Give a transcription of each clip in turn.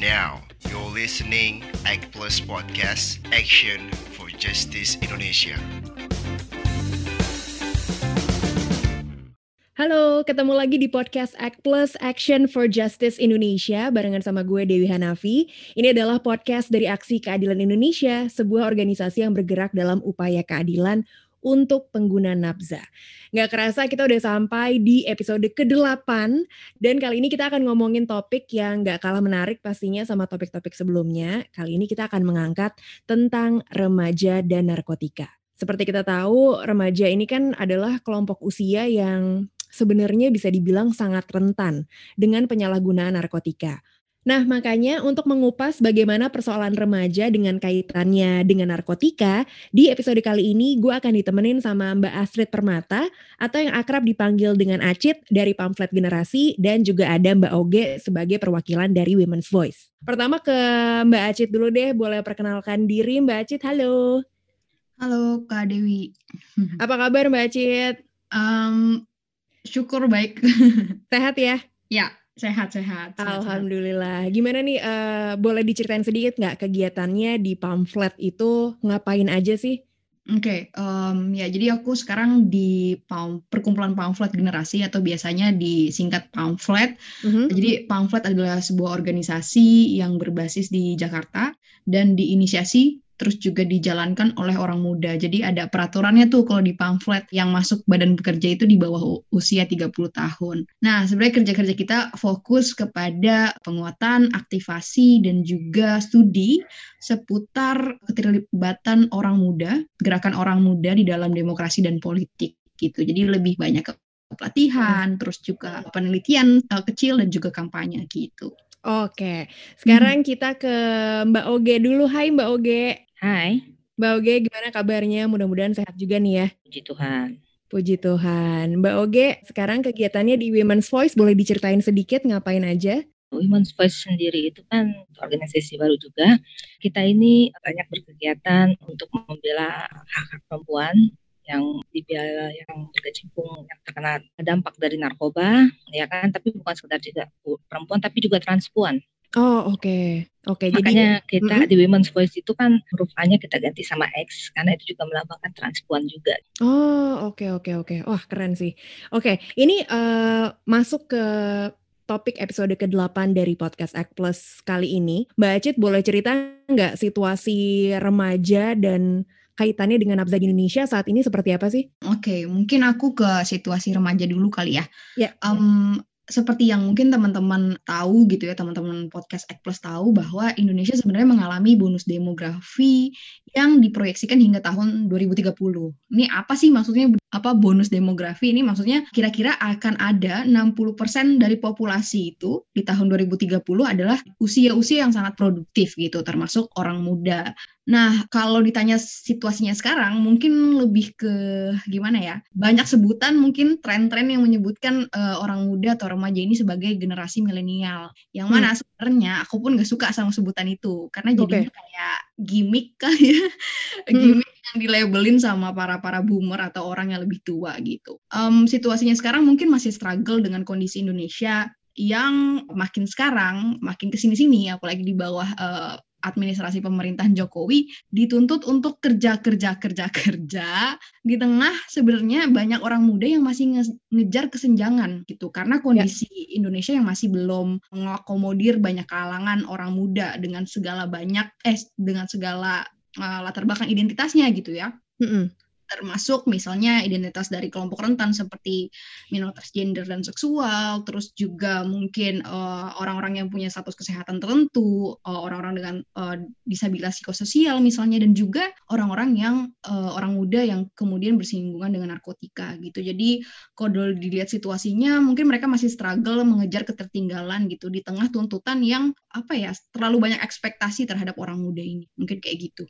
Now, you're listening Act Plus Podcast, Action for Justice Indonesia. Halo, ketemu lagi di podcast Act Plus Action for Justice Indonesia barengan sama gue Dewi Hanafi. Ini adalah podcast dari Aksi Keadilan Indonesia, sebuah organisasi yang bergerak dalam upaya keadilan untuk pengguna nafza. Nggak kerasa kita udah sampai di episode ke-8 dan kali ini kita akan ngomongin topik yang nggak kalah menarik pastinya sama topik-topik sebelumnya. Kali ini kita akan mengangkat tentang remaja dan narkotika. Seperti kita tahu, remaja ini kan adalah kelompok usia yang sebenarnya bisa dibilang sangat rentan dengan penyalahgunaan narkotika. Nah, makanya untuk mengupas bagaimana persoalan remaja dengan kaitannya dengan narkotika, di episode kali ini gue akan ditemenin sama Mbak Astrid Permata atau yang akrab dipanggil dengan Acit dari Pamflet Generasi dan juga ada Mbak Oge sebagai perwakilan dari Women's Voice. Pertama ke Mbak Acit dulu deh, boleh perkenalkan diri Mbak Acit, halo. Halo Kak Dewi. Apa kabar Mbak Acit? Um, Syukur baik. Sehat ya? Ya, sehat-sehat. Alhamdulillah. Gimana nih, uh, boleh diceritain sedikit nggak kegiatannya di pamflet itu ngapain aja sih? Oke, okay, um, ya jadi aku sekarang di pam, perkumpulan pamflet generasi atau biasanya disingkat pamflet. Mm-hmm. Jadi pamflet adalah sebuah organisasi yang berbasis di Jakarta dan diinisiasi terus juga dijalankan oleh orang muda. Jadi ada peraturannya tuh kalau di pamflet yang masuk badan bekerja itu di bawah usia 30 tahun. Nah, sebenarnya kerja-kerja kita fokus kepada penguatan, aktivasi, dan juga studi seputar keterlibatan orang muda, gerakan orang muda di dalam demokrasi dan politik gitu. Jadi lebih banyak ke pelatihan, terus juga penelitian uh, kecil dan juga kampanye gitu. Oke, sekarang hmm. kita ke Mbak Oge dulu. Hai Mbak Oge. Hai. Mbak Oge, gimana kabarnya? Mudah-mudahan sehat juga nih ya. Puji Tuhan. Puji Tuhan. Mbak Oge, sekarang kegiatannya di Women's Voice, boleh diceritain sedikit ngapain aja? Women's Voice sendiri itu kan organisasi baru juga. Kita ini banyak berkegiatan untuk membela hak-hak perempuan yang dibiaya yang berkecimpung yang terkena dampak dari narkoba ya kan tapi bukan sekedar juga perempuan tapi juga transpuan Oh oke okay. oke. Okay, Makanya jadi, kita mm -hmm. di Women's Voice itu kan huruf A-nya kita ganti sama X karena itu juga melambangkan transpuan juga. Oh oke okay, oke okay, oke. Okay. Wah keren sih. Oke okay, ini uh, masuk ke topik episode ke-8 dari podcast Act Plus kali ini. Mbak Acit boleh cerita nggak situasi remaja dan kaitannya dengan nafza di Indonesia saat ini seperti apa sih? Oke, okay, mungkin aku ke situasi remaja dulu kali ya. Ya. Um, seperti yang mungkin teman-teman tahu gitu ya, teman-teman podcast Act Plus tahu bahwa Indonesia sebenarnya mengalami bonus demografi yang diproyeksikan hingga tahun 2030. Ini apa sih maksudnya apa bonus demografi ini maksudnya kira-kira akan ada 60% dari populasi itu di tahun 2030 adalah usia-usia yang sangat produktif gitu termasuk orang muda. Nah, kalau ditanya situasinya sekarang mungkin lebih ke gimana ya? Banyak sebutan mungkin tren-tren yang menyebutkan uh, orang muda atau remaja ini sebagai generasi milenial. Yang mana hmm. Sebenarnya aku pun gak suka sama sebutan itu karena jadinya okay. kayak gimmick kan ya. Hmm. gimmick yang dilabelin sama para para boomer atau orang yang lebih tua gitu. Um, situasinya sekarang mungkin masih struggle dengan kondisi Indonesia yang makin sekarang makin ke sini-sini apalagi di bawah uh, administrasi pemerintahan Jokowi dituntut untuk kerja kerja kerja kerja di tengah sebenarnya banyak orang muda yang masih nge ngejar kesenjangan gitu karena ya. kondisi ya. Indonesia yang masih belum mengakomodir banyak kalangan orang muda dengan segala banyak eh dengan segala uh, latar belakang identitasnya gitu ya. Mm -mm termasuk misalnya identitas dari kelompok rentan seperti minoritas gender dan seksual, terus juga mungkin eh, orang-orang yang punya status kesehatan tertentu, eh, orang-orang dengan uh, disabilitas psikososial misalnya, dan juga orang-orang yang uh, orang muda yang kemudian bersinggungan dengan narkotika gitu. Jadi kalau dilihat situasinya, mungkin mereka masih struggle mengejar ketertinggalan gitu di tengah tuntutan yang apa ya terlalu banyak ekspektasi terhadap orang muda ini, mungkin kayak gitu.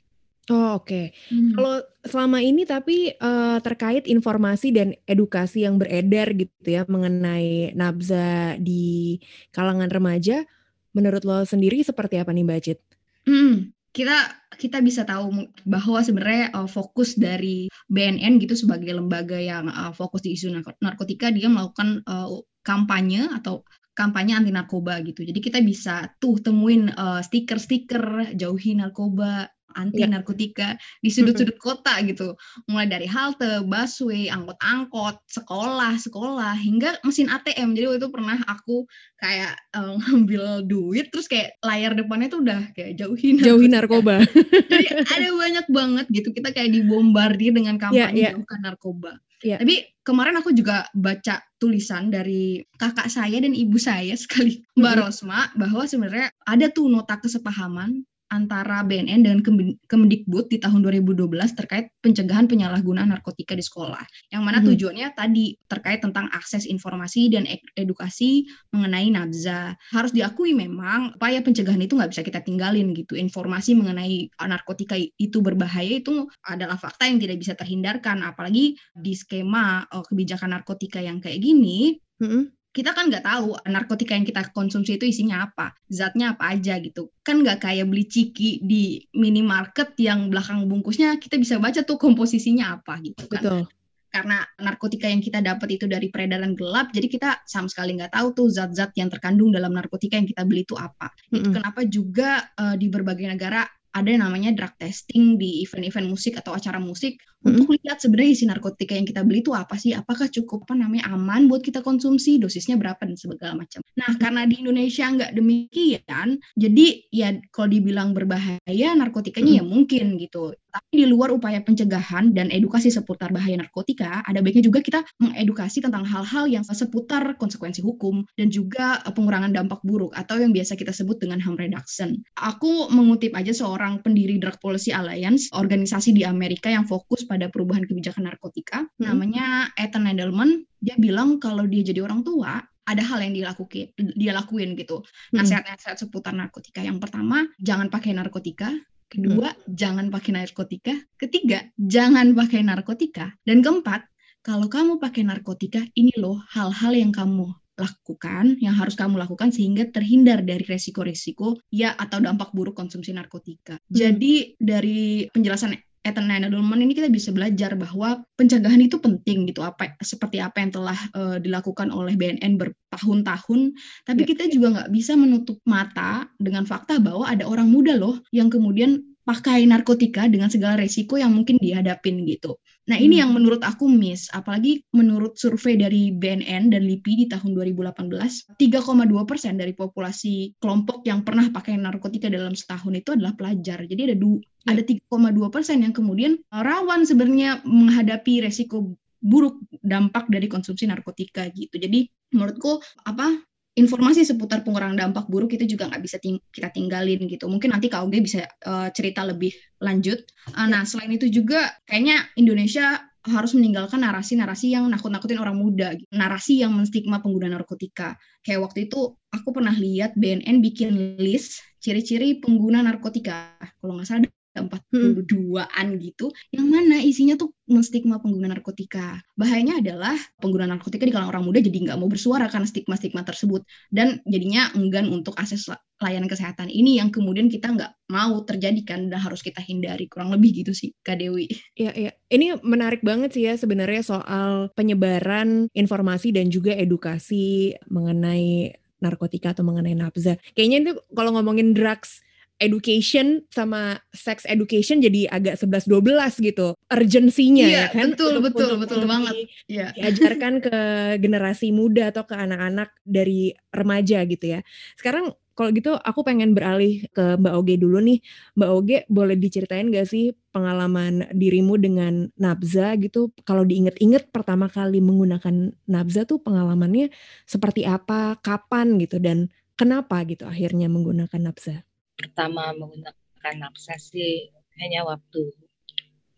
Oh, oke. Hmm. Kalau selama ini tapi, uh, terkait informasi dan edukasi yang beredar gitu ya mengenai nabza di kalangan remaja, menurut lo sendiri seperti apa nih, Mbak Cit? Hmm, kita kita bisa tahu bahwa sebenarnya, uh, fokus dari BNN gitu sebagai lembaga yang, uh, fokus di isu narkotika dia melakukan, uh, kampanye atau kampanye anti narkoba gitu. Jadi kita bisa tuh temuin uh, stiker-stiker jauhi narkoba, anti narkotika di sudut-sudut kota gitu. Mulai dari halte, busway, angkot-angkot, sekolah, sekolah hingga mesin ATM. Jadi waktu itu pernah aku kayak eh, ngambil duit terus kayak layar depannya tuh udah kayak jauhi Jauhi narkotika. narkoba. Jadi ada banyak banget gitu kita kayak dibombardir dengan kampanye Iya, iya. jauhkan narkoba. Iya. Tapi kemarin aku juga baca tulisan dari kakak saya dan ibu saya sekali Mbak Mhm. Rosma bahwa sebenarnya ada tuh nota kesepahaman antara BNN dengan Kemen- Kemendikbud di tahun 2012 terkait pencegahan penyalahgunaan narkotika di sekolah. Yang mana Mhm. tujuannya tadi terkait tentang akses informasi dan ed- edukasi mengenai nabza. Harus diakui memang upaya pencegahan itu nggak bisa kita tinggalin gitu. Informasi mengenai narkotika itu berbahaya itu adalah fakta yang tidak bisa terhindarkan. Apalagi di skema eh, kebijakan narkotika yang kayak gini, Mm-mm. Kita kan nggak tahu narkotika yang kita konsumsi itu isinya apa, zatnya apa aja gitu. Kan nggak kayak beli ciki di minimarket yang belakang bungkusnya kita bisa baca tuh komposisinya apa gitu kan Betul. karena narkotika yang kita dapat itu dari peredaran gelap, jadi kita sama sekali nggak tahu tuh zat-zat yang terkandung dalam narkotika yang kita beli itu apa. Itu Mm-mm. kenapa juga eh, di berbagai negara ada yang namanya drug testing di event-event musik atau acara musik Mm-mm. untuk lihat sebenarnya isi narkotika yang kita beli itu apa sih? Apakah cukup apa namanya aman buat kita konsumsi, dosisnya berapa dan segala macam. Nah, karena di Indonesia nggak demikian, jadi ya kalau dibilang berbahaya narkotikanya ya mungkin gitu. Tapi di luar upaya pencegahan dan edukasi seputar bahaya narkotika, ada baiknya juga kita mengedukasi tentang hal-hal yang seputar konsekuensi hukum dan juga eh, pengurangan dampak buruk atau yang biasa kita sebut dengan harm reduction. Aku mengutip aja seorang pendiri Drug Policy Alliance, organisasi di Amerika yang fokus pada perubahan kebijakan narkotika, Hmm. namanya Ethan Edelman. Dia bilang kalau dia jadi orang tua, ada hal yang dilakuin, dia lakuin gitu. Mm-mm. Nasihat-nasihat seputar narkotika. Yang pertama, jangan pakai narkotika. Kedua, jangan pakai narkotika. Ketiga, jangan pakai narkotika. Dan keempat, kalau kamu pakai narkotika, ini loh hal-hal yang kamu lakukan, yang harus kamu lakukan sehingga terhindar dari resiko-resiko ya atau dampak buruk konsumsi narkotika. Jadi dari penjelasan Ethan Edelman ini kita bisa belajar bahwa pencegahan itu penting gitu apa seperti apa yang telah eh, dilakukan oleh BNN bertahun-tahun tapi Ya. kita juga nggak bisa menutup mata dengan fakta bahwa ada orang muda loh yang kemudian pakai narkotika dengan segala resiko yang mungkin dihadapin gitu. Nah ini Hmm. yang menurut aku miss, apalagi menurut survei dari BNN dan LIPI di tahun 2018, 3,2 persen dari populasi kelompok yang pernah pakai narkotika dalam setahun itu adalah pelajar. Jadi ada du- Ya. ada 3,2 persen yang kemudian rawan sebenarnya menghadapi resiko buruk dampak dari konsumsi narkotika gitu. Jadi menurutku apa informasi seputar pengurangan dampak buruk itu juga nggak bisa ting- kita tinggalin gitu. Mungkin nanti KOG bisa eh, cerita lebih lanjut. Eh, nah selain itu juga kayaknya Indonesia harus meninggalkan narasi-narasi yang nakut-nakutin orang muda, narasi yang menstigma pengguna narkotika. Kayak waktu itu aku pernah lihat BNN bikin list ciri-ciri pengguna narkotika. Kalau nggak salah 42-an gitu, yang mana isinya tuh menstigma pengguna narkotika. Bahayanya adalah pengguna narkotika di kalangan orang muda jadi nggak mau bersuara karena stigma-stigma tersebut. Dan jadinya enggan untuk akses la- layanan kesehatan ini yang kemudian kita nggak mau terjadikan dan harus kita hindari. Kurang lebih gitu sih, Kak Dewi. Iya, iya. Ini menarik banget sih ya sebenarnya soal penyebaran informasi dan juga edukasi mengenai narkotika atau mengenai nafza. Kayaknya itu kalau ngomongin drugs education sama sex education jadi agak 11-12 gitu urgensinya Iya, ya kan betul, Untuk- betul, untuk- betul untuk banget. di- Iya. diajarkan ke generasi muda atau ke anak-anak dari remaja gitu ya. Sekarang kalau gitu aku pengen beralih ke Mbak Oge dulu nih. Mbak Oge boleh diceritain gak sih pengalaman dirimu dengan nabza gitu? Kalau diinget-inget pertama kali menggunakan nabza tuh pengalamannya seperti apa, kapan gitu dan kenapa gitu akhirnya menggunakan nabza? Pertama menggunakan nafsa sih hanya waktu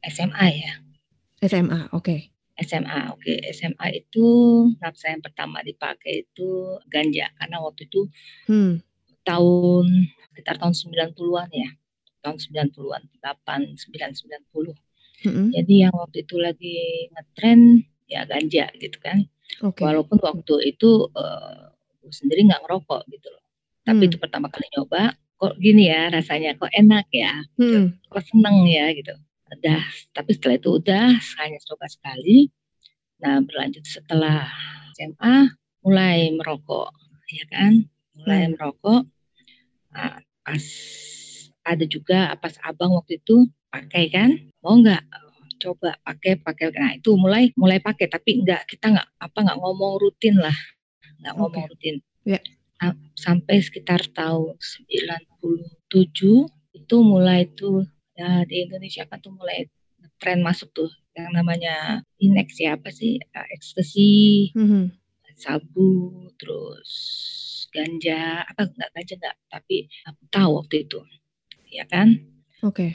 SMA ya. SMA, oke. SMA, oke. SMA itu nafsa yang pertama dipakai itu ganja karena waktu itu Hmm, tahun sekitar tahun 90-an ya. Tahun 90-an, 8, 9, 90. mm-mm, Jadi yang waktu itu lagi ngetren ya ganja gitu kan. oke. Walaupun waktu itu gue sendiri nggak ngerokok gitu loh. Tapi Hmm. itu pertama kali nyoba, kok gini ya rasanya, kok enak ya, Hmm, kok seneng ya gitu. Udah, tapi setelah itu udah hanya coba sekali. Nah berlanjut setelah SMA mulai merokok ya kan? Mulai Hmm. merokok. Nah, pas ada juga pas abang waktu itu pakai kan? Mau nggak? Coba pakai pakai. Nah itu mulai mulai pakai. Tapi nggak kita nggak apa nggak ngomong rutin lah. Nggak ngomong rutin. Ya. Sa- sampai sekitar tahun 97 itu mulai tuh ya di Indonesia kan tuh mulai tren masuk tuh yang namanya Inex ya apa sih Eh, ekstasi Mhm. sabu terus ganja apa enggak ganja enggak tapi aku tahu waktu itu ya kan Oke.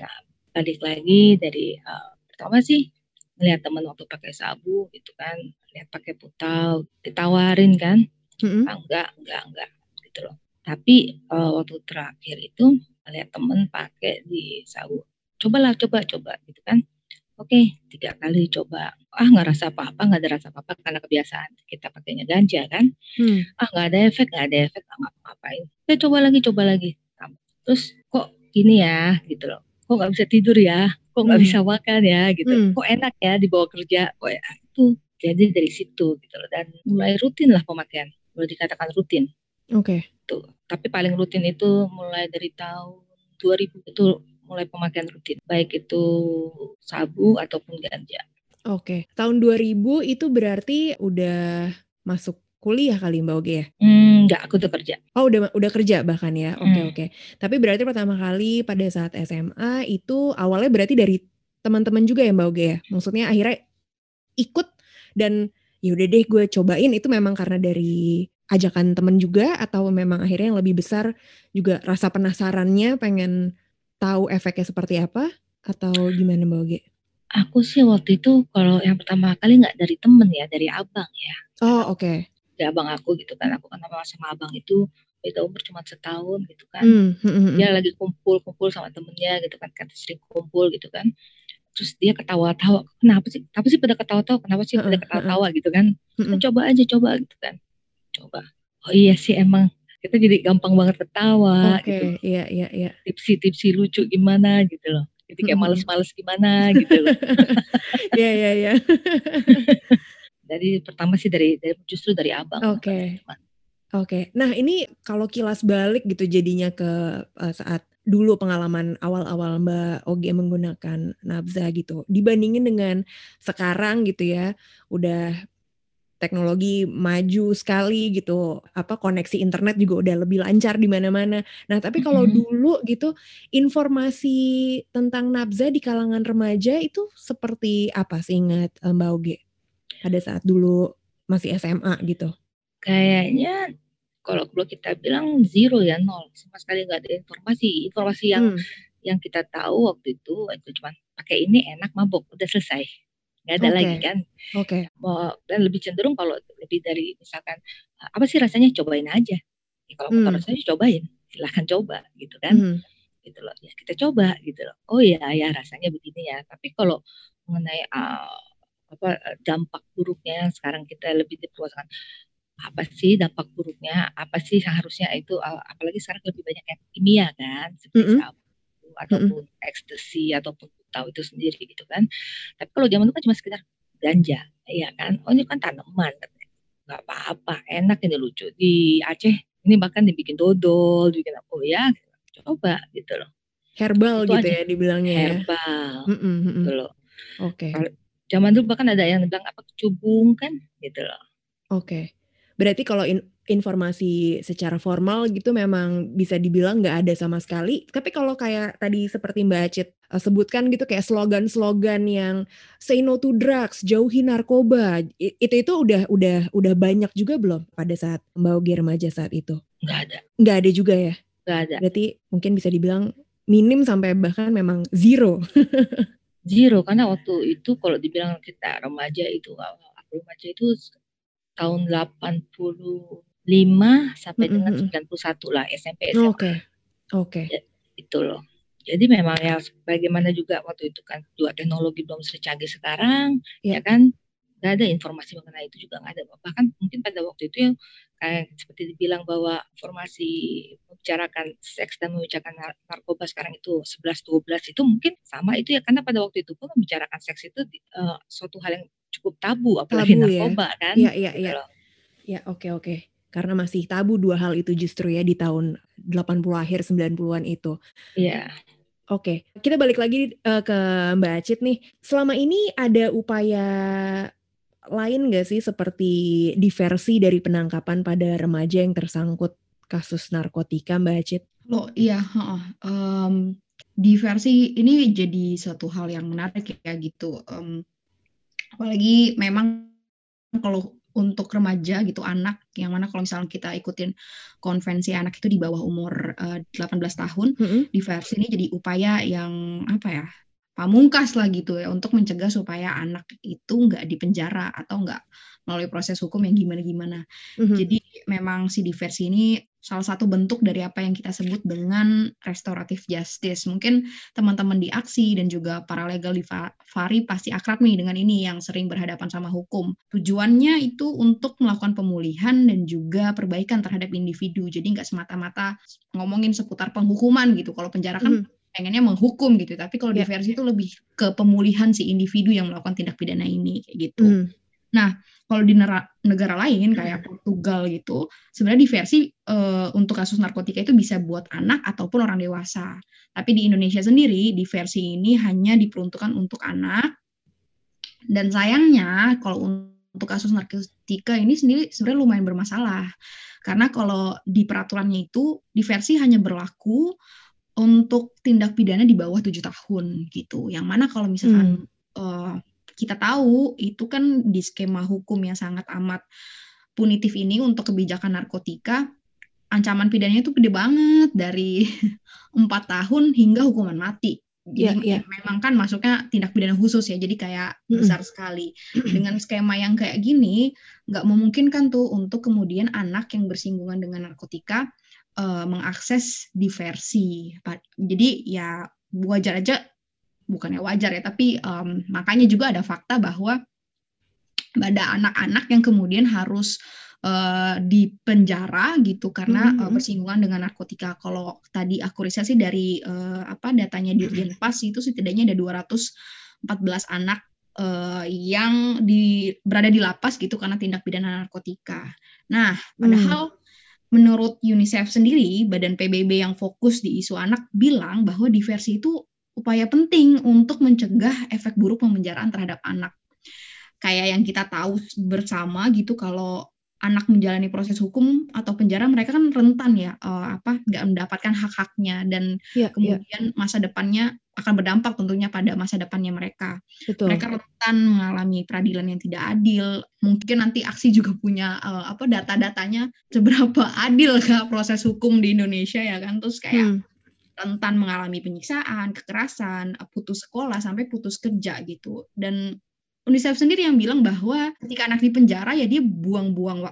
balik lagi dari eh, pertama sih melihat teman waktu pakai sabu gitu kan lihat pakai putau ditawarin kan Mhm. ah, enggak enggak enggak gitu loh. Tapi eh, waktu terakhir itu melihat teman pakai di sabu cobalah coba coba gitu kan. Oke tiga kali coba. Ah nggak rasa apa-apa nggak ada rasa apa-apa karena kebiasaan kita pakainya ganja kan. Hmm. ah nggak ada efek nggak ada efek nggak ngapa-ngapain oke coba lagi coba lagi. Terus kok gini ya gitu loh. Kok nggak bisa tidur ya? Kok nggak Hmm. bisa makan ya? Gitu. Hmm. kok enak ya dibawa kerja? Kok ya? Itu jadi dari situ gitu loh. Dan mulai rutin lah pemakaian. Boleh dikatakan rutin Oke. tuh tapi paling rutin itu mulai dari tahun 2000 itu mulai pemakaian rutin baik itu sabu ataupun ganja Oke. Tahun 2000 itu berarti udah masuk kuliah kali Mbak Oge ya? hmm, nggak aku tuh kerja Oh udah udah kerja bahkan ya. Oke Hmm. oke. Tapi berarti pertama kali pada saat SMA itu awalnya berarti dari teman-teman juga ya Mbak Oge ya. Maksudnya akhirnya ikut dan ya udah deh gue cobain itu memang karena dari ajakan temen juga atau memang akhirnya yang lebih besar juga rasa penasarannya pengen tahu efeknya seperti apa? Atau gimana Mbak Oge? aku sih waktu itu kalau yang pertama kali nggak dari temen ya dari abang ya. Oh oke. dari abang aku gitu kan aku kan sama abang itu beda umur cuma setahun gitu kan. Hmm, hmm, hmm, hmm. dia lagi kumpul-kumpul sama temennya gitu kan kan sering kumpul gitu kan. Terus dia ketawa-tawa kenapa sih? Kenapa sih pada ketawa-tawa kenapa sih pada ketawa-tawa? gitu kan. Kita coba aja coba gitu kan coba oh iya sih emang kita jadi gampang banget ketawa Oke, gitu iya iya iya. tipsi-tipsi lucu gimana gitu loh jadi kayak males-males gimana gitu loh Iya iya iya. dari pertama sih dari, dari justru dari abang Oke. teman. Oke, nah ini kalau kilas balik gitu jadinya ke eh, saat dulu pengalaman awal-awal Mbak Oge menggunakan nabza gitu, dibandingin dengan sekarang gitu ya, udah teknologi maju sekali gitu, apa koneksi internet juga udah lebih lancar di mana-mana. Nah, tapi kalau Mhm. dulu gitu informasi tentang nabza di kalangan remaja itu seperti apa sih ingat eh, Mbak Oge pada saat dulu masih SMA gitu? kayaknya kalau perlu kita bilang zero ya nol sama sekali nggak ada informasi informasi yang Hmm. yang kita tahu waktu itu itu cuma pakai ini enak mabok udah selesai nggak ada Oke. lagi kan? Oke. Mau- dan lebih cenderung kalau lebih dari misalkan apa sih rasanya? Cobain aja. Ya, kalau Hmm. rasanya cobain. Silahkan coba gitu kan? Mhm. gitu loh. Ya kita coba gitu loh. Oh ya ya rasanya begini ya. Tapi kalau mengenai uh, apa uh, dampak buruknya sekarang kita lebih diperluaskan apa sih dampak buruknya? Apa sih yang harusnya itu apalagi sekarang lebih banyak yang kimia kan? Seperti Mm-mm. sabu ataupun ekstasi ataupun tahu itu sendiri gitu kan tapi kalau zaman dulu kan cuma sekedar ganja ya kan oh ini kan tanaman nggak apa-apa enak ini lucu di Aceh ini bahkan dibikin dodol dibikin apa oh ya coba gitu loh Herbal Itu gitu aja. ya dibilangnya ya. herbal mm-mm. gitu loh Oke, Kalau- zaman dulu bahkan ada yang bilang apa kecubung kan gitu loh oke. Berarti kalau in- informasi secara formal gitu memang bisa dibilang nggak ada sama sekali. Tapi kalau kayak tadi seperti Mbak Acit eh, sebutkan gitu kayak slogan-slogan yang say no to drugs, jauhi narkoba, itu itu udah udah udah banyak juga belum pada saat Mbak Ogi remaja saat itu? nggak ada Nggak ada juga ya. nggak ada Berarti mungkin bisa dibilang minim sampai bahkan memang zero. zero karena waktu itu kalau dibilang kita remaja itu aku remaja itu tahun 85 sampai Mm-mm, dengan mm-mm. 91 lah SMP SMA Oke, oke. itu loh jadi memang ya bagaimana juga waktu itu kan juga teknologi belum secanggih sekarang Iya. ya kan nggak ada informasi mengenai itu juga nggak ada bahkan mungkin pada waktu itu yang kayak seperti dibilang bahwa informasi membicarakan seks dan membicarakan nar- narkoba sekarang itu 11 12 itu mungkin sama itu ya karena pada waktu itu pun membicarakan seks itu eh, suatu hal yang cukup tabu apalagi Tabu ya. narkoba kan Iya, iya, gitu iya. Ya, oke, oke. karena masih tabu dua hal itu justru ya di tahun 80 akhir 90-an itu. Iya. Oke, kita balik lagi uh, ke Mbak Acit nih. Selama ini ada upaya lain nggak sih seperti diversi dari penangkapan pada remaja yang tersangkut kasus narkotika, Mbak Acit? Loh, iya, um, diversi ini jadi suatu hal yang menarik ya gitu. Um, apalagi memang kalau untuk remaja gitu anak yang mana kalau misalnya kita ikutin konvensi anak itu di bawah umur uh, eh, 18 tahun mm -hmm. diversi ini jadi upaya yang apa ya pamungkas lah gitu ya untuk mencegah supaya anak itu nggak dipenjara atau nggak melalui proses hukum yang gimana-gimana. Mm-hmm. Jadi memang si diversi ini salah satu bentuk dari apa yang kita sebut dengan restoratif justice. Mungkin teman-teman di aksi dan juga para legal di Fari pasti akrab nih dengan ini yang sering berhadapan sama hukum. Tujuannya itu untuk melakukan pemulihan dan juga perbaikan terhadap individu. Jadi nggak semata-mata ngomongin seputar penghukuman gitu. Kalau penjara kan mm-hmm pengennya menghukum gitu tapi kalau yeah. diversi itu lebih ke pemulihan si individu yang melakukan tindak pidana ini kayak gitu mm. Nah kalau di negara lain kayak Portugal gitu sebenarnya diversi uh, untuk kasus narkotika itu bisa buat anak ataupun orang dewasa tapi di Indonesia sendiri diversi ini hanya diperuntukkan untuk anak dan sayangnya kalau untuk kasus narkotika ini sendiri sebenarnya lumayan bermasalah karena kalau di peraturannya itu diversi hanya berlaku untuk tindak pidana di bawah tujuh tahun gitu. Yang mana kalau misalkan hmm. uh, kita tahu itu kan di skema hukum yang sangat amat punitif ini untuk kebijakan narkotika, ancaman pidananya itu gede banget dari empat tahun hingga hukuman mati. Jadi yeah, yeah. memang kan masuknya tindak pidana khusus ya, jadi kayak mm besar sekali. Dengan skema yang kayak gini, nggak memungkinkan tuh untuk kemudian anak yang bersinggungan dengan narkotika uh, mengakses diversi. Jadi ya wajar aja, bukannya wajar ya, tapi um, makanya juga ada fakta bahwa ada anak-anak yang kemudian harus uh, di penjara gitu karena mm -hmm. uh, bersinggungan dengan narkotika. Kalau tadi aku riset sih dari uh, apa datanya Dirjen Pas itu setidaknya ada 214 anak uh, yang di berada di lapas gitu karena tindak pidana narkotika. Nah, padahal mm menurut UNICEF sendiri, Badan PBB yang fokus di isu anak bilang bahwa diversi itu upaya penting untuk mencegah efek buruk pemenjaraan terhadap anak. Kayak yang kita tahu bersama gitu kalau anak menjalani proses hukum atau penjara mereka kan rentan ya uh, apa nggak mendapatkan hak-haknya dan yeah, iya. kemudian yeah. masa depannya akan berdampak tentunya pada masa depannya mereka. Betul. Mereka rentan mengalami peradilan yang tidak adil. Mungkin nanti aksi juga punya uh, apa data-datanya seberapa adil kah proses hukum di Indonesia ya kan terus kayak hmm. Rentan mengalami penyiksaan, kekerasan, putus sekolah sampai putus kerja gitu. Dan UNICEF sendiri yang bilang bahwa ketika anak di penjara ya dia buang-buang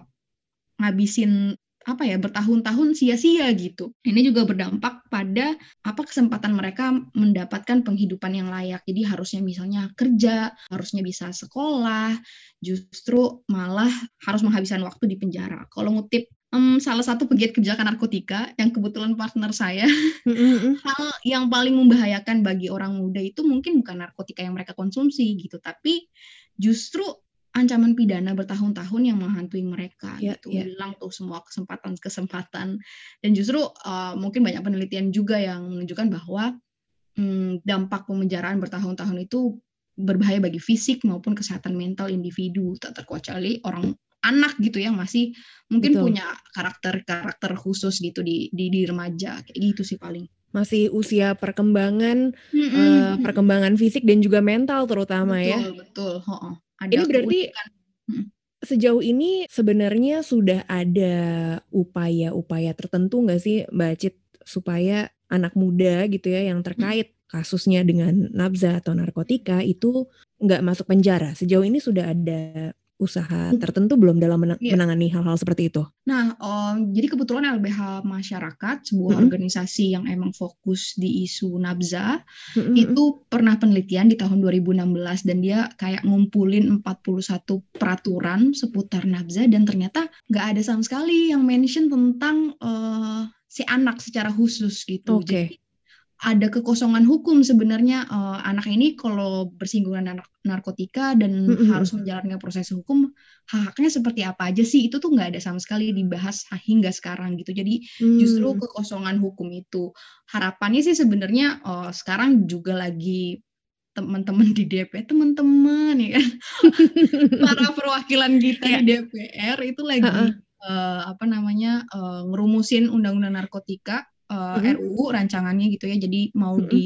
ngabisin apa ya bertahun-tahun sia-sia gitu. Ini juga berdampak pada apa kesempatan mereka mendapatkan penghidupan yang layak. Jadi harusnya misalnya kerja, harusnya bisa sekolah, justru malah harus menghabiskan waktu di penjara. Kalau ngutip um, salah satu pegiat kebijakan narkotika yang kebetulan partner saya, mm-hmm. hal yang paling membahayakan bagi orang muda itu mungkin bukan narkotika yang mereka konsumsi gitu, tapi justru ancaman pidana bertahun-tahun yang menghantui mereka yeah, gitu yeah. hilang tuh semua kesempatan-kesempatan dan justru uh, mungkin banyak penelitian juga yang menunjukkan bahwa um, dampak pemenjaraan bertahun-tahun itu berbahaya bagi fisik maupun kesehatan mental individu tak terkecuali orang anak gitu yang masih mungkin Betul. punya karakter-karakter khusus gitu di, di di remaja kayak gitu sih paling masih usia perkembangan mm -hmm. uh, perkembangan fisik dan juga mental terutama betul, ya betul betul ada ini berarti hmm. sejauh ini sebenarnya sudah ada upaya-upaya tertentu nggak sih Mbak Cit supaya anak muda gitu ya yang terkait kasusnya dengan nabza atau narkotika itu nggak masuk penjara. Sejauh ini sudah ada usaha hmm. tertentu belum dalam menang yeah. menangani hal-hal seperti itu? Nah, um, jadi kebetulan LBH Masyarakat, sebuah mm -hmm. organisasi yang emang fokus di isu nabza, mm -hmm. itu pernah penelitian di tahun 2016 dan dia kayak ngumpulin 41 peraturan seputar nabza dan ternyata nggak ada sama sekali yang mention tentang uh, si anak secara khusus gitu. Okay. Jadi ada kekosongan hukum sebenarnya uh, anak ini kalau bersinggungan anak narkotika dan mm-hmm. harus menjalankan proses hukum haknya seperti apa aja sih itu tuh nggak ada sama sekali dibahas hingga sekarang gitu jadi mm. justru kekosongan hukum itu harapannya sih sebenarnya uh, sekarang juga lagi teman-teman di DPR teman-teman ya kan para perwakilan kita yeah. di DPR itu lagi uh-uh. uh, apa namanya uh, ngerumusin undang-undang narkotika uh, mm-hmm. RUU rancangannya gitu ya. Jadi mau mm-hmm. di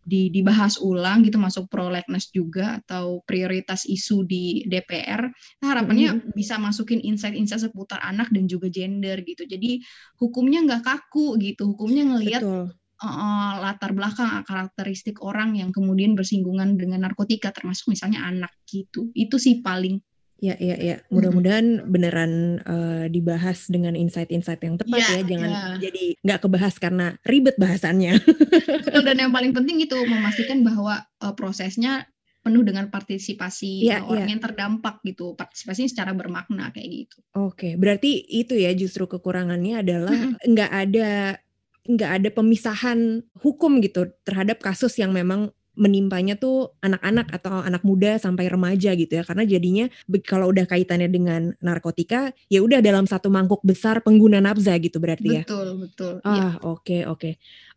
di dibahas ulang gitu masuk prolegnas juga atau prioritas isu di DPR. Nah, harapannya mm-hmm. bisa masukin insight-insight seputar anak dan juga gender gitu. Jadi hukumnya nggak kaku gitu. Hukumnya ngelihat uh, latar belakang karakteristik orang yang kemudian bersinggungan dengan narkotika termasuk misalnya anak gitu. Itu sih paling Ya, ya, ya. Mudah-mudahan beneran uh, dibahas dengan insight-insight yang tepat ya, ya. Jangan ya. jadi nggak kebahas karena ribet bahasannya. Betul, dan yang paling penting itu memastikan bahwa uh, prosesnya penuh dengan partisipasi ya, orang ya. yang terdampak gitu. Partisipasi secara bermakna kayak gitu. Oke, berarti itu ya justru kekurangannya adalah nggak ada nggak ada pemisahan hukum gitu terhadap kasus yang memang menimpanya tuh anak-anak atau anak muda sampai remaja gitu ya. Karena jadinya kalau udah kaitannya dengan narkotika ya udah dalam satu mangkuk besar pengguna nafza gitu berarti ya. Betul betul. Ah iya. oke oke.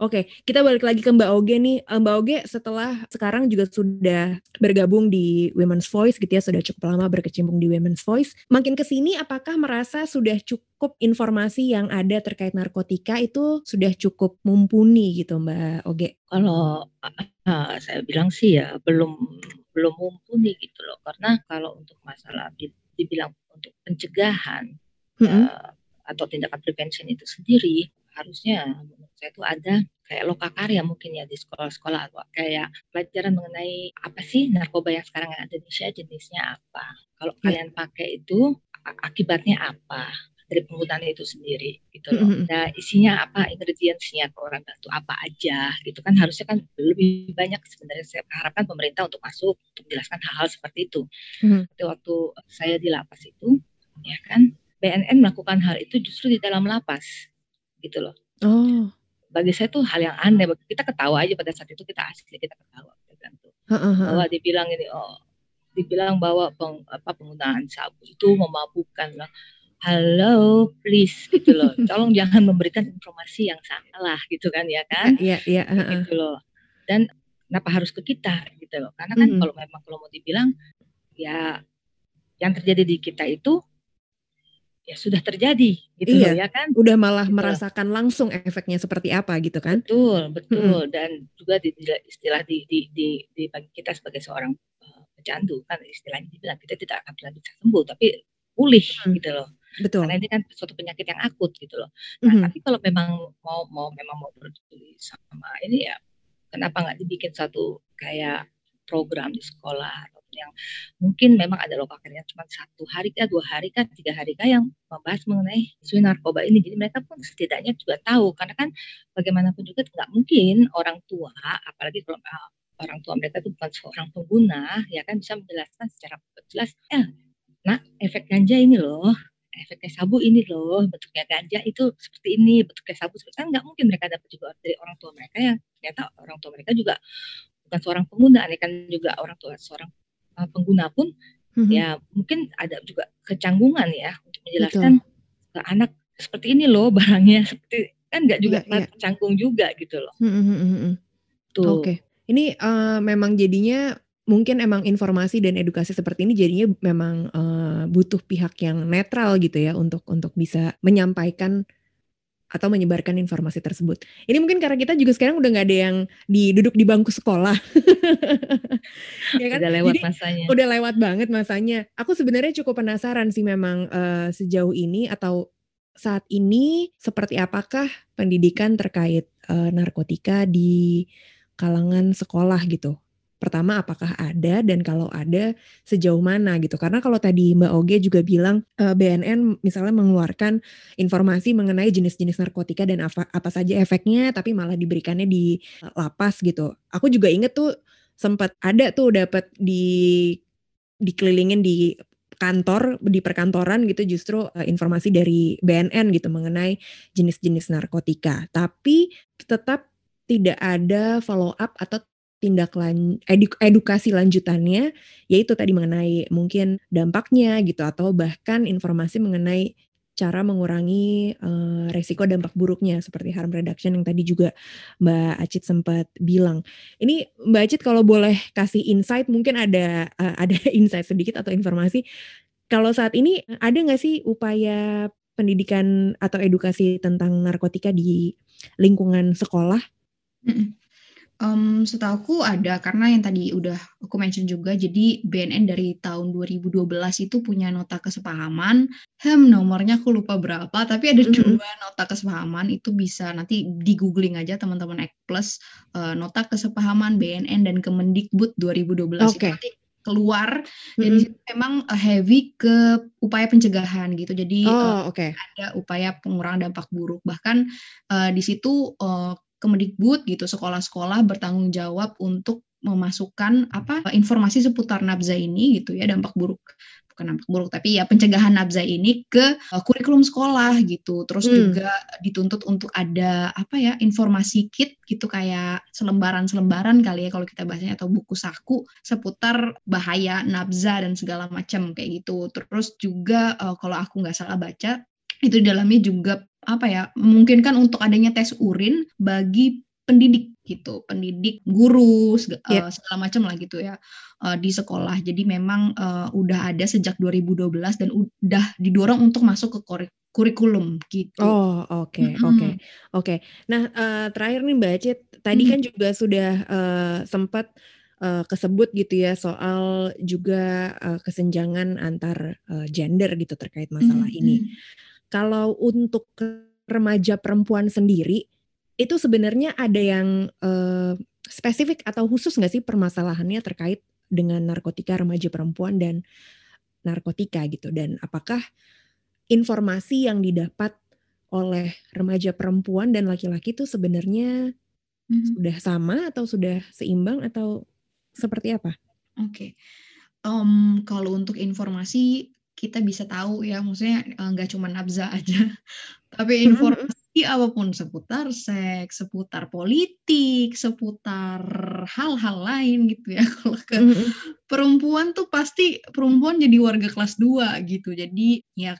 Oke kita balik lagi ke Mbak Oge nih. Eh, Mbak Oge setelah sekarang juga sudah bergabung di Women's Voice gitu ya sudah cukup lama berkecimpung di Women's Voice. Makin ke sini apakah merasa sudah cukup informasi yang ada terkait narkotika itu sudah cukup mumpuni gitu Mbak Oge kalau uh, saya bilang sih ya belum belum mumpuni gitu loh karena kalau untuk masalah dibilang untuk pencegahan mm -hmm. uh, atau tindakan prevention itu sendiri harusnya menurut saya itu ada kayak lokakarya mungkin ya di sekolah-sekolah atau kayak pelajaran mengenai apa sih narkoba yang sekarang ada di Indonesia jenisnya apa kalau yeah. kalian pakai itu akibatnya apa dari penggunaan itu sendiri gitu loh. Mm-hmm. Nah isinya apa ingredientsnya ke orang itu apa aja gitu kan harusnya kan lebih banyak sebenarnya saya harapkan pemerintah untuk masuk untuk menjelaskan hal-hal seperti itu. Mm-hmm. Waktu saya di lapas itu ya kan BNN melakukan hal itu justru di dalam lapas gitu loh. Oh. Bagi saya tuh hal yang aneh. Kita ketawa aja pada saat itu kita asli kita ketawa kan tuh. Uh-huh. Bahwa dibilang ini oh dibilang bahwa peng, apa penggunaan sabu itu memabukkan lah halo please gitu loh. Tolong jangan memberikan informasi yang salah gitu kan ya kan? Iya iya uh, gitu loh. Dan kenapa harus ke kita gitu loh? Karena kan mm -hmm. kalau memang kalau mau dibilang ya yang terjadi di kita itu ya sudah terjadi gitu iya, loh ya kan? udah malah gitu merasakan langsung efeknya seperti apa gitu kan? Betul betul. -hmm. dan juga di, istilah di, di, di, di bagi kita sebagai seorang uh, pecandu kan istilahnya dibilang kita tidak akan bisa sembuh tapi pulih hmm. gitu loh Betul. Karena ini kan suatu penyakit yang akut gitu loh. Nah, mm -hmm. tapi kalau memang mau mau memang mau peduli sama ini ya, kenapa nggak dibikin satu kayak program di sekolah yang mungkin memang ada lokakarnya cuma satu hari kah, dua hari kah, tiga hari kah yang membahas mengenai isu narkoba ini. Jadi mereka pun setidaknya juga tahu karena kan bagaimanapun juga nggak mungkin orang tua, apalagi kalau uh, orang tua mereka itu bukan seorang pengguna, ya kan bisa menjelaskan secara jelas, eh, nah efek ganja ini loh efeknya sabu ini loh bentuknya ganja itu seperti ini bentuknya sabu seperti kan nggak mungkin mereka dapat juga dari orang tua mereka yang ternyata orang tua mereka juga bukan seorang pengguna ini kan juga orang tua seorang uh, pengguna pun mm-hmm. ya mungkin ada juga kecanggungan ya untuk menjelaskan Betul. ke anak seperti ini loh barangnya seperti kan nggak juga yeah, yeah. canggung juga gitu loh. Mm-hmm. Oke, okay. ini uh, memang jadinya mungkin emang informasi dan edukasi seperti ini jadinya memang uh, butuh pihak yang netral gitu ya untuk untuk bisa menyampaikan atau menyebarkan informasi tersebut. Ini mungkin karena kita juga sekarang udah nggak ada yang di duduk di bangku sekolah, ya kan? Udah lewat Jadi, masanya. Udah lewat banget masanya. Aku sebenarnya cukup penasaran sih memang uh, sejauh ini atau saat ini seperti apakah pendidikan terkait uh, narkotika di kalangan sekolah gitu pertama apakah ada dan kalau ada sejauh mana gitu. Karena kalau tadi Mbak Oge juga bilang eh, BNN misalnya mengeluarkan informasi mengenai jenis-jenis narkotika dan apa apa saja efeknya tapi malah diberikannya di uh, lapas gitu. Aku juga inget tuh sempat ada tuh dapat di dikelilingin di kantor di perkantoran gitu justru uh, informasi dari BNN gitu mengenai jenis-jenis narkotika. Tapi tetap tidak ada follow up atau tindak lan edu edukasi lanjutannya, yaitu tadi mengenai mungkin dampaknya gitu atau bahkan informasi mengenai cara mengurangi uh, resiko dampak buruknya seperti harm reduction yang tadi juga Mbak Acit sempat bilang. Ini Mbak Acit kalau boleh kasih insight mungkin ada uh, ada insight sedikit atau informasi kalau saat ini ada nggak sih upaya pendidikan atau edukasi tentang narkotika di lingkungan sekolah? Um, setahuku ada karena yang tadi udah aku mention juga, jadi BNN dari tahun 2012 itu punya nota kesepahaman, hmm, nomornya aku lupa berapa, tapi ada mm -hmm. dua nota kesepahaman itu bisa nanti di googling aja teman-teman Ek Plus uh, nota kesepahaman BNN dan Kemendikbud 2012 okay. itu nanti keluar mm-hmm. dan memang uh, heavy ke upaya pencegahan gitu jadi oh, uh, okay. ada upaya pengurangan dampak buruk bahkan uh, di situ uh, Kemendikbud gitu sekolah-sekolah bertanggung jawab untuk memasukkan apa informasi seputar nabza ini gitu ya dampak buruk. Bukan dampak buruk tapi ya pencegahan nabza ini ke uh, kurikulum sekolah gitu. Terus hmm. juga dituntut untuk ada apa ya informasi kit gitu kayak selembaran-selembaran kali ya kalau kita bahasanya atau buku saku seputar bahaya nabza dan segala macam kayak gitu. Terus juga uh, kalau aku nggak salah baca itu di dalamnya juga apa ya memungkinkan untuk adanya tes urin bagi pendidik gitu pendidik guru segala, yeah. uh, segala macam lah gitu ya uh, di sekolah jadi memang uh, udah ada sejak 2012 dan udah didorong untuk masuk ke kurikulum gitu. Oh oke okay, -hmm. oke okay, oke. Okay. Nah uh, terakhir nih Mbak Cit, tadi mm. kan juga sudah uh, sempat uh, kesebut gitu ya soal juga uh, kesenjangan antar uh, gender gitu terkait masalah mm -hmm. ini. Kalau untuk remaja perempuan sendiri, itu sebenarnya ada yang uh, spesifik atau khusus nggak sih permasalahannya terkait dengan narkotika remaja perempuan dan narkotika gitu dan apakah informasi yang didapat oleh remaja perempuan dan laki-laki itu sebenarnya mm-hmm. sudah sama atau sudah seimbang atau seperti apa? Oke, okay. um, kalau untuk informasi kita bisa tahu ya, maksudnya eh, nggak cuma nabza aja, tapi informasi apa pun seputar seks, seputar politik, seputar hal-hal lain gitu ya. Kalau ke perempuan tuh pasti perempuan jadi warga kelas 2 gitu. Jadi ya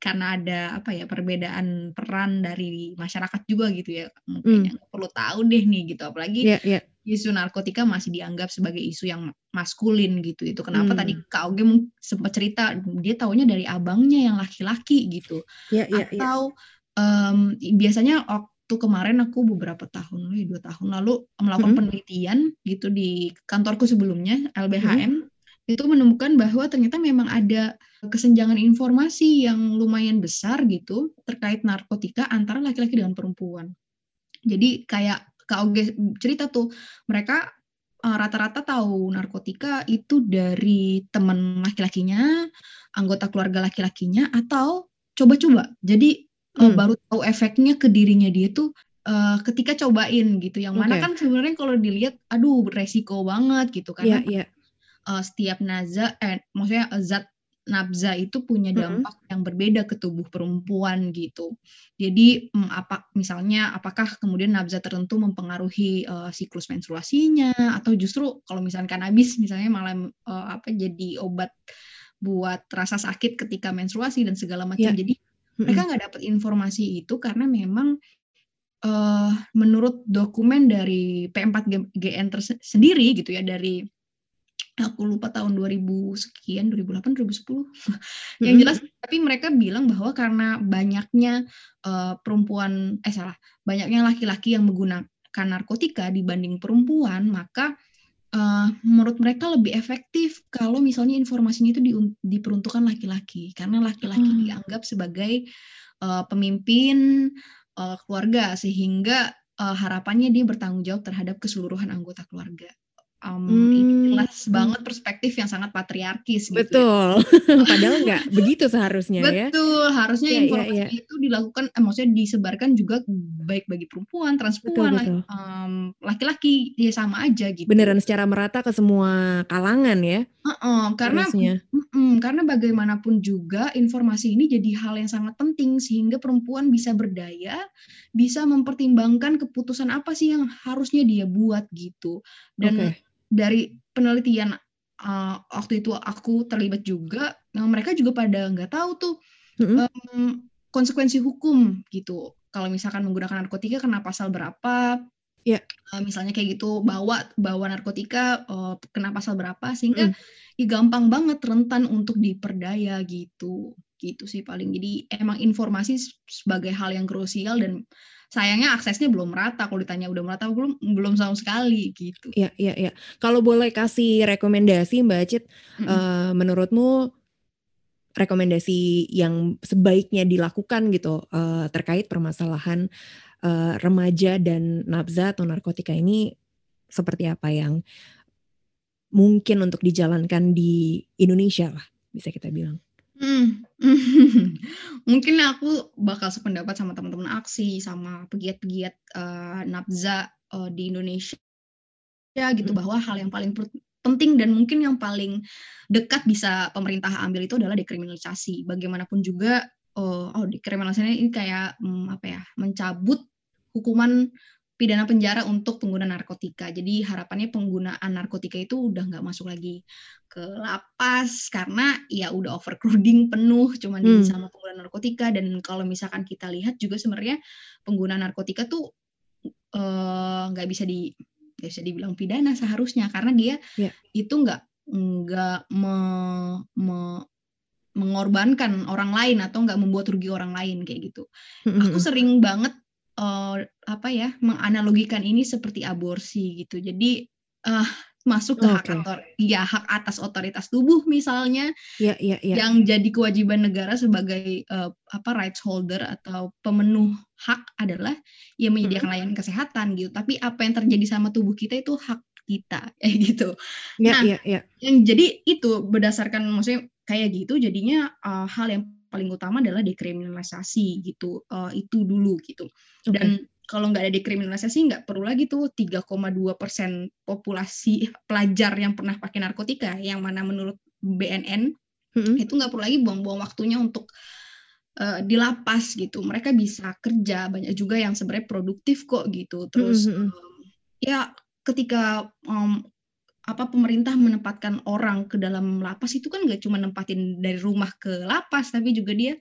karena ada apa ya perbedaan peran dari masyarakat juga gitu ya mungkin mm. perlu tahu deh nih gitu apalagi yeah, yeah. Isu narkotika masih dianggap sebagai isu yang maskulin gitu itu kenapa mm. tadi Kak Oge sempat cerita dia taunya dari abangnya yang laki-laki gitu yeah, yeah, iya. atau yeah. Um, biasanya waktu kemarin aku beberapa tahun lalu dua tahun lalu melakukan mm -hmm. penelitian gitu di kantorku sebelumnya LBHM mm -hmm itu menemukan bahwa ternyata memang ada kesenjangan informasi yang lumayan besar gitu terkait narkotika antara laki-laki dengan perempuan. Jadi kayak Kak Oge cerita tuh, mereka uh, rata-rata tahu narkotika itu dari teman laki-lakinya, anggota keluarga laki-lakinya, atau coba-coba. Jadi uh, hmm. baru tahu efeknya ke dirinya dia tuh uh, ketika cobain gitu. Yang mana okay. kan sebenarnya kalau dilihat, aduh resiko banget gitu karena yeah, yeah uh, setiap naza eh maksudnya uh, zat nabza itu punya dampak mm-hmm. yang berbeda ke tubuh perempuan gitu. Jadi um, apa misalnya apakah kemudian nabza tertentu mempengaruhi uh, siklus menstruasinya atau justru kalau misalnya kanabis misalnya malah uh, apa jadi obat buat rasa sakit ketika menstruasi dan segala macam. Yeah. Jadi mm-hmm. mereka nggak dapat informasi itu karena memang uh, menurut dokumen dari P4GN sendiri gitu ya dari aku lupa tahun 2000 sekian 2008 2010 yang jelas tapi mereka bilang bahwa karena banyaknya uh, perempuan eh salah banyaknya laki-laki yang menggunakan narkotika dibanding perempuan maka uh, menurut mereka lebih efektif kalau misalnya informasinya itu di, diperuntukkan laki-laki. Karena laki-laki hmm. dianggap sebagai uh, pemimpin uh, keluarga sehingga uh, harapannya dia bertanggung jawab terhadap keseluruhan anggota keluarga um, hmm. ini jelas banget perspektif yang sangat patriarkis gitu. Ya. Betul. Ya. Padahal nggak begitu seharusnya Betul. ya. Betul. Harusnya ya, informasi ya, ya. itu dilakukan, eh, maksudnya disebarkan juga baik bagi perempuan, transpuan, laki-laki ya sama aja gitu. Beneran secara merata ke semua kalangan ya. Uh -uh, karena mm, Mm-mm, karena bagaimanapun juga informasi ini jadi hal yang sangat penting sehingga perempuan bisa berdaya, bisa mempertimbangkan keputusan apa sih yang harusnya dia buat gitu. Dan Oke. Dari penelitian uh, waktu itu aku terlibat juga, nah mereka juga pada nggak tahu tuh Mm-mm. em, konsekuensi hukum gitu. Kalau misalkan menggunakan narkotika kena pasal berapa? Iya. Eh, misalnya kayak gitu bawa bawa narkotika eh, kena pasal berapa sehingga Mm. ya gampang banget rentan untuk diperdaya gitu. Gitu sih paling. Jadi emang informasi sebagai hal yang krusial dan sayangnya aksesnya belum merata. Kalau ditanya udah merata belum belum sama sekali gitu. Iya, iya, iya. Kalau boleh kasih rekomendasi Mbak Cit, Mm-mm. eh, menurutmu rekomendasi yang sebaiknya dilakukan gitu eh, terkait permasalahan eh, remaja dan nafza atau narkotika ini seperti apa yang mungkin untuk dijalankan di Indonesia lah bisa kita bilang. Hmm. Mungkin aku bakal sependapat sama teman-teman aksi, sama pegiat-pegiat eh, nafza eh, di Indonesia gitu Hmm. bahwa hal yang paling per- penting dan mungkin yang paling dekat bisa pemerintah ambil itu adalah dekriminalisasi. Bagaimanapun juga, eh, oh dekriminalisasi ini kayak hmm, apa ya, mencabut hukuman pidana penjara untuk pengguna narkotika. Jadi harapannya penggunaan narkotika itu udah nggak masuk lagi ke lapas karena ya udah overcrowding penuh cuman Hmm. sama pengguna narkotika dan kalau misalkan kita lihat juga sebenarnya pengguna narkotika tuh eh, nggak bisa di nggak bisa dibilang pidana seharusnya karena dia Ya. itu nggak nggak me- me- mengorbankan orang lain atau nggak membuat rugi orang lain kayak gitu. Aku sering banget eh, apa ya menganalogikan ini seperti aborsi gitu. Jadi eh masuk ke hak Oke. otor, ya hak atas otoritas tubuh misalnya Ya, ya, ya. yang jadi kewajiban negara sebagai eh, apa rights holder atau pemenuh hak adalah ya menyediakan layanan kesehatan gitu. Tapi apa yang terjadi sama tubuh kita itu hak kita kayak gitu. Ya, Nah, ya, ya. Yang jadi itu berdasarkan maksudnya kayak gitu jadinya eh, hal yang paling utama adalah dekriminalisasi gitu. Eh, itu dulu gitu. Dan kalau nggak ada dekriminalisasi nggak perlu lagi tuh 3,2 persen populasi pelajar yang pernah pakai narkotika yang mana menurut BNN Mm-mm. itu nggak perlu lagi buang-buang waktunya untuk eh, di lapas gitu. Mereka bisa kerja banyak juga yang sebenarnya produktif kok gitu. Terus Mm-mm, mm-mm. em, ya ketika em, apa pemerintah menempatkan orang ke dalam lapas itu kan nggak cuma nempatin dari rumah ke lapas tapi juga dia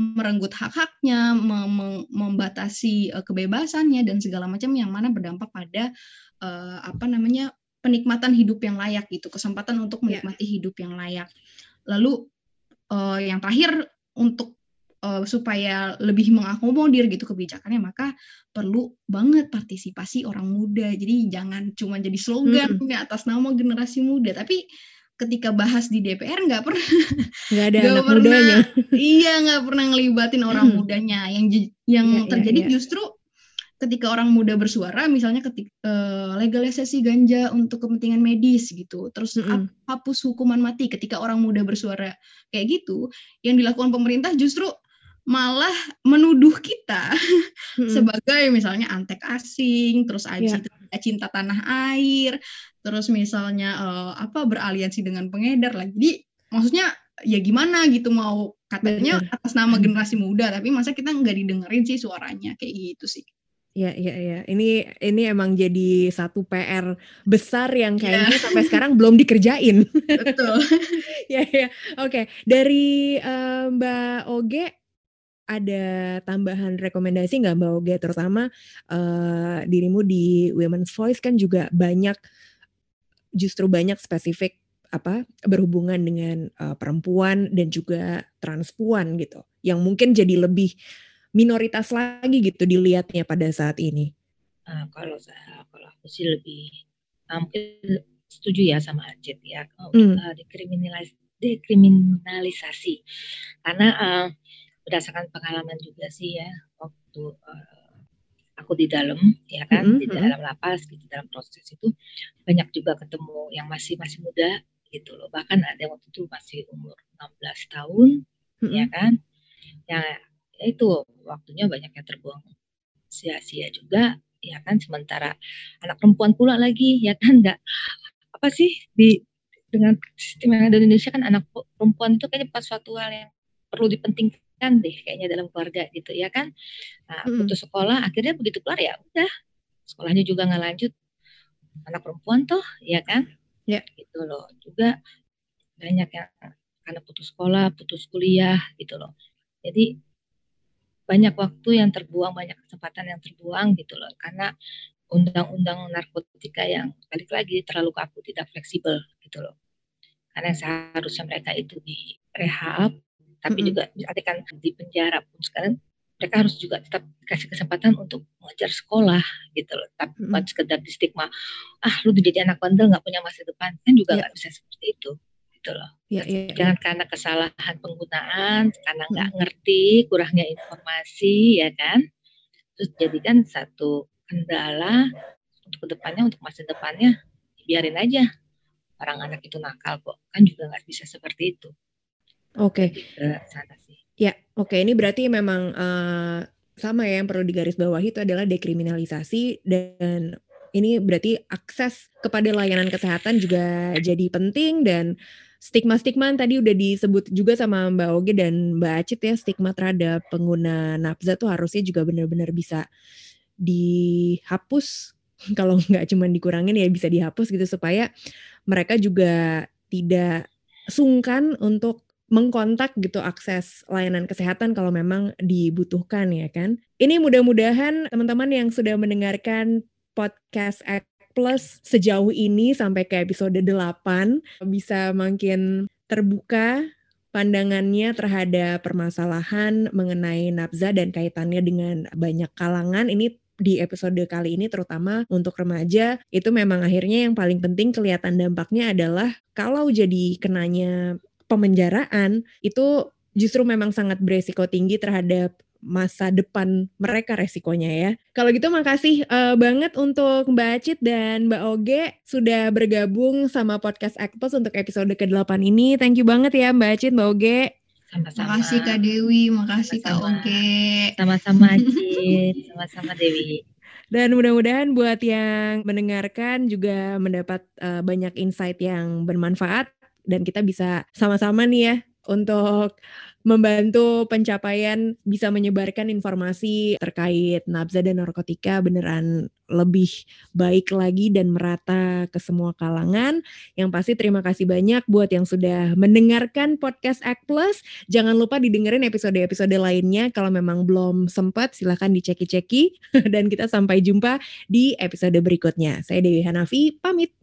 merenggut hak-haknya, mem- mem- membatasi eh, kebebasannya dan segala macam yang mana berdampak pada eh, apa namanya penikmatan hidup yang layak gitu, kesempatan untuk Ya. menikmati hidup yang layak. Lalu eh, yang terakhir untuk eh, supaya lebih mengakomodir gitu kebijakannya maka perlu banget partisipasi orang muda. Jadi jangan cuma jadi slogan ini atas nama generasi muda, tapi ketika bahas di DPR nggak pernah Nggak ada nggak anak pernah mudanya. iya nggak pernah ngelibatin orang Hmm. mudanya yang yang iya, terjadi iya. justru ketika orang muda bersuara misalnya ketika legalisasi ganja untuk kepentingan medis gitu terus hap- hapus hukuman mati ketika orang muda bersuara kayak gitu yang dilakukan pemerintah justru malah menuduh kita Mm-mm. sebagai misalnya antek asing, terus itu tidak cinta tanah air, terus misalnya eh, apa beraliansi dengan pengedar lah. Jadi maksudnya ya gimana gitu mau katanya Bener. atas nama generasi muda, tapi masa kita nggak didengerin sih suaranya kayak gitu sih. Iya, iya, iya. Ini ini emang jadi satu PR besar yang Iya. kayaknya sampai sekarang belum dikerjain. Betul. Ya, ya. Oke, dari eh, Mbak Oge ada tambahan rekomendasi nggak Mbak Oge? Terutama eh, dirimu di Women's Voice kan juga banyak, justru banyak spesifik apa berhubungan dengan eh, perempuan dan juga transpuan gitu, yang mungkin jadi lebih minoritas lagi gitu dilihatnya pada saat ini. Nah, kalau saya, kalau aku sih lebih uh, mungkin setuju ya sama Acit ya uh, Hmm. uh, dekriminalis- dekriminalisasi karena uh, berdasarkan pengalaman juga sih ya waktu uh, aku di dalam ya kan Mm-mm, di mm-mm. dalam lapas gitu dalam proses itu banyak juga ketemu yang masih masih muda gitu loh bahkan ada waktu itu masih umur 16 tahun ya Mm-mm. kan ya, ya itu waktunya banyak yang terbuang sia-sia juga ya kan sementara anak perempuan pula lagi ya kan nggak apa sih di dengan sistem yang ada di Indonesia kan anak perempuan itu kayaknya pas suatu hal yang perlu dipentingkan deh kayaknya dalam keluarga gitu ya kan. Nah, putus sekolah akhirnya begitu keluar ya udah sekolahnya juga nggak lanjut. Anak perempuan toh ya kan? Ya. Gitu loh. Juga banyak yang karena putus sekolah putus kuliah gitu loh. Jadi banyak waktu yang terbuang banyak kesempatan yang terbuang gitu loh. Karena undang-undang narkotika yang balik lagi terlalu kaku tidak fleksibel gitu loh. Karena seharusnya mereka itu di rehab tapi mm -hmm. juga artikan di penjara pun sekarang mereka harus juga tetap dikasih kesempatan untuk mengajar sekolah gitu loh tapi mm -hmm. bukan sekedar di stigma ah lu jadi anak bandel nggak punya masa depan kan juga iya. nggak yeah. bisa seperti itu gitu loh yeah, yeah, iya. jangan yeah. karena kesalahan penggunaan karena nggak mm -hmm. ngerti kurangnya informasi ya kan terus jadikan satu kendala untuk ke depannya untuk masa depannya biarin aja orang anak itu nakal kok kan juga nggak bisa seperti itu oke okay. sana sih ya oke okay. ini berarti memang uh, sama ya yang perlu digarisbawahi itu adalah dekriminalisasi dan ini berarti akses kepada layanan kesehatan juga jadi penting dan stigma-stigma tadi udah disebut juga sama Mbak Oge dan Mbak Acit ya stigma terhadap pengguna nafza tuh harusnya juga benar-benar bisa dihapus kalau nggak cuma dikurangin ya bisa dihapus gitu supaya mereka juga tidak sungkan untuk mengkontak gitu akses layanan kesehatan kalau memang dibutuhkan ya kan. Ini mudah-mudahan teman-teman yang sudah mendengarkan podcast Act Plus sejauh ini sampai ke episode 8 bisa makin terbuka pandangannya terhadap permasalahan mengenai nafza dan kaitannya dengan banyak kalangan. Ini di episode kali ini terutama untuk remaja itu memang akhirnya yang paling penting kelihatan dampaknya adalah kalau jadi kenanya pemenjaraan itu justru memang sangat beresiko tinggi terhadap masa depan mereka resikonya ya. Kalau gitu makasih uh, banget untuk Mbak Acit dan Mbak Oge sudah bergabung sama podcast Actos untuk episode ke-8 ini. Thank you banget ya Mbak Acit, Mbak Oge. Sama-sama. Makasih Kak Dewi, makasih Kak Oge. Sama-sama Acit, sama-sama Dewi. Dan mudah-mudahan buat yang mendengarkan juga mendapat uh, banyak insight yang bermanfaat dan kita bisa sama-sama nih ya untuk membantu pencapaian bisa menyebarkan informasi terkait nafza dan narkotika beneran lebih baik lagi dan merata ke semua kalangan. Yang pasti terima kasih banyak buat yang sudah mendengarkan podcast Act Plus. Jangan lupa didengerin episode-episode lainnya. Kalau memang belum sempat silahkan diceki-ceki. Dan kita sampai jumpa di episode berikutnya. Saya Dewi Hanafi, pamit.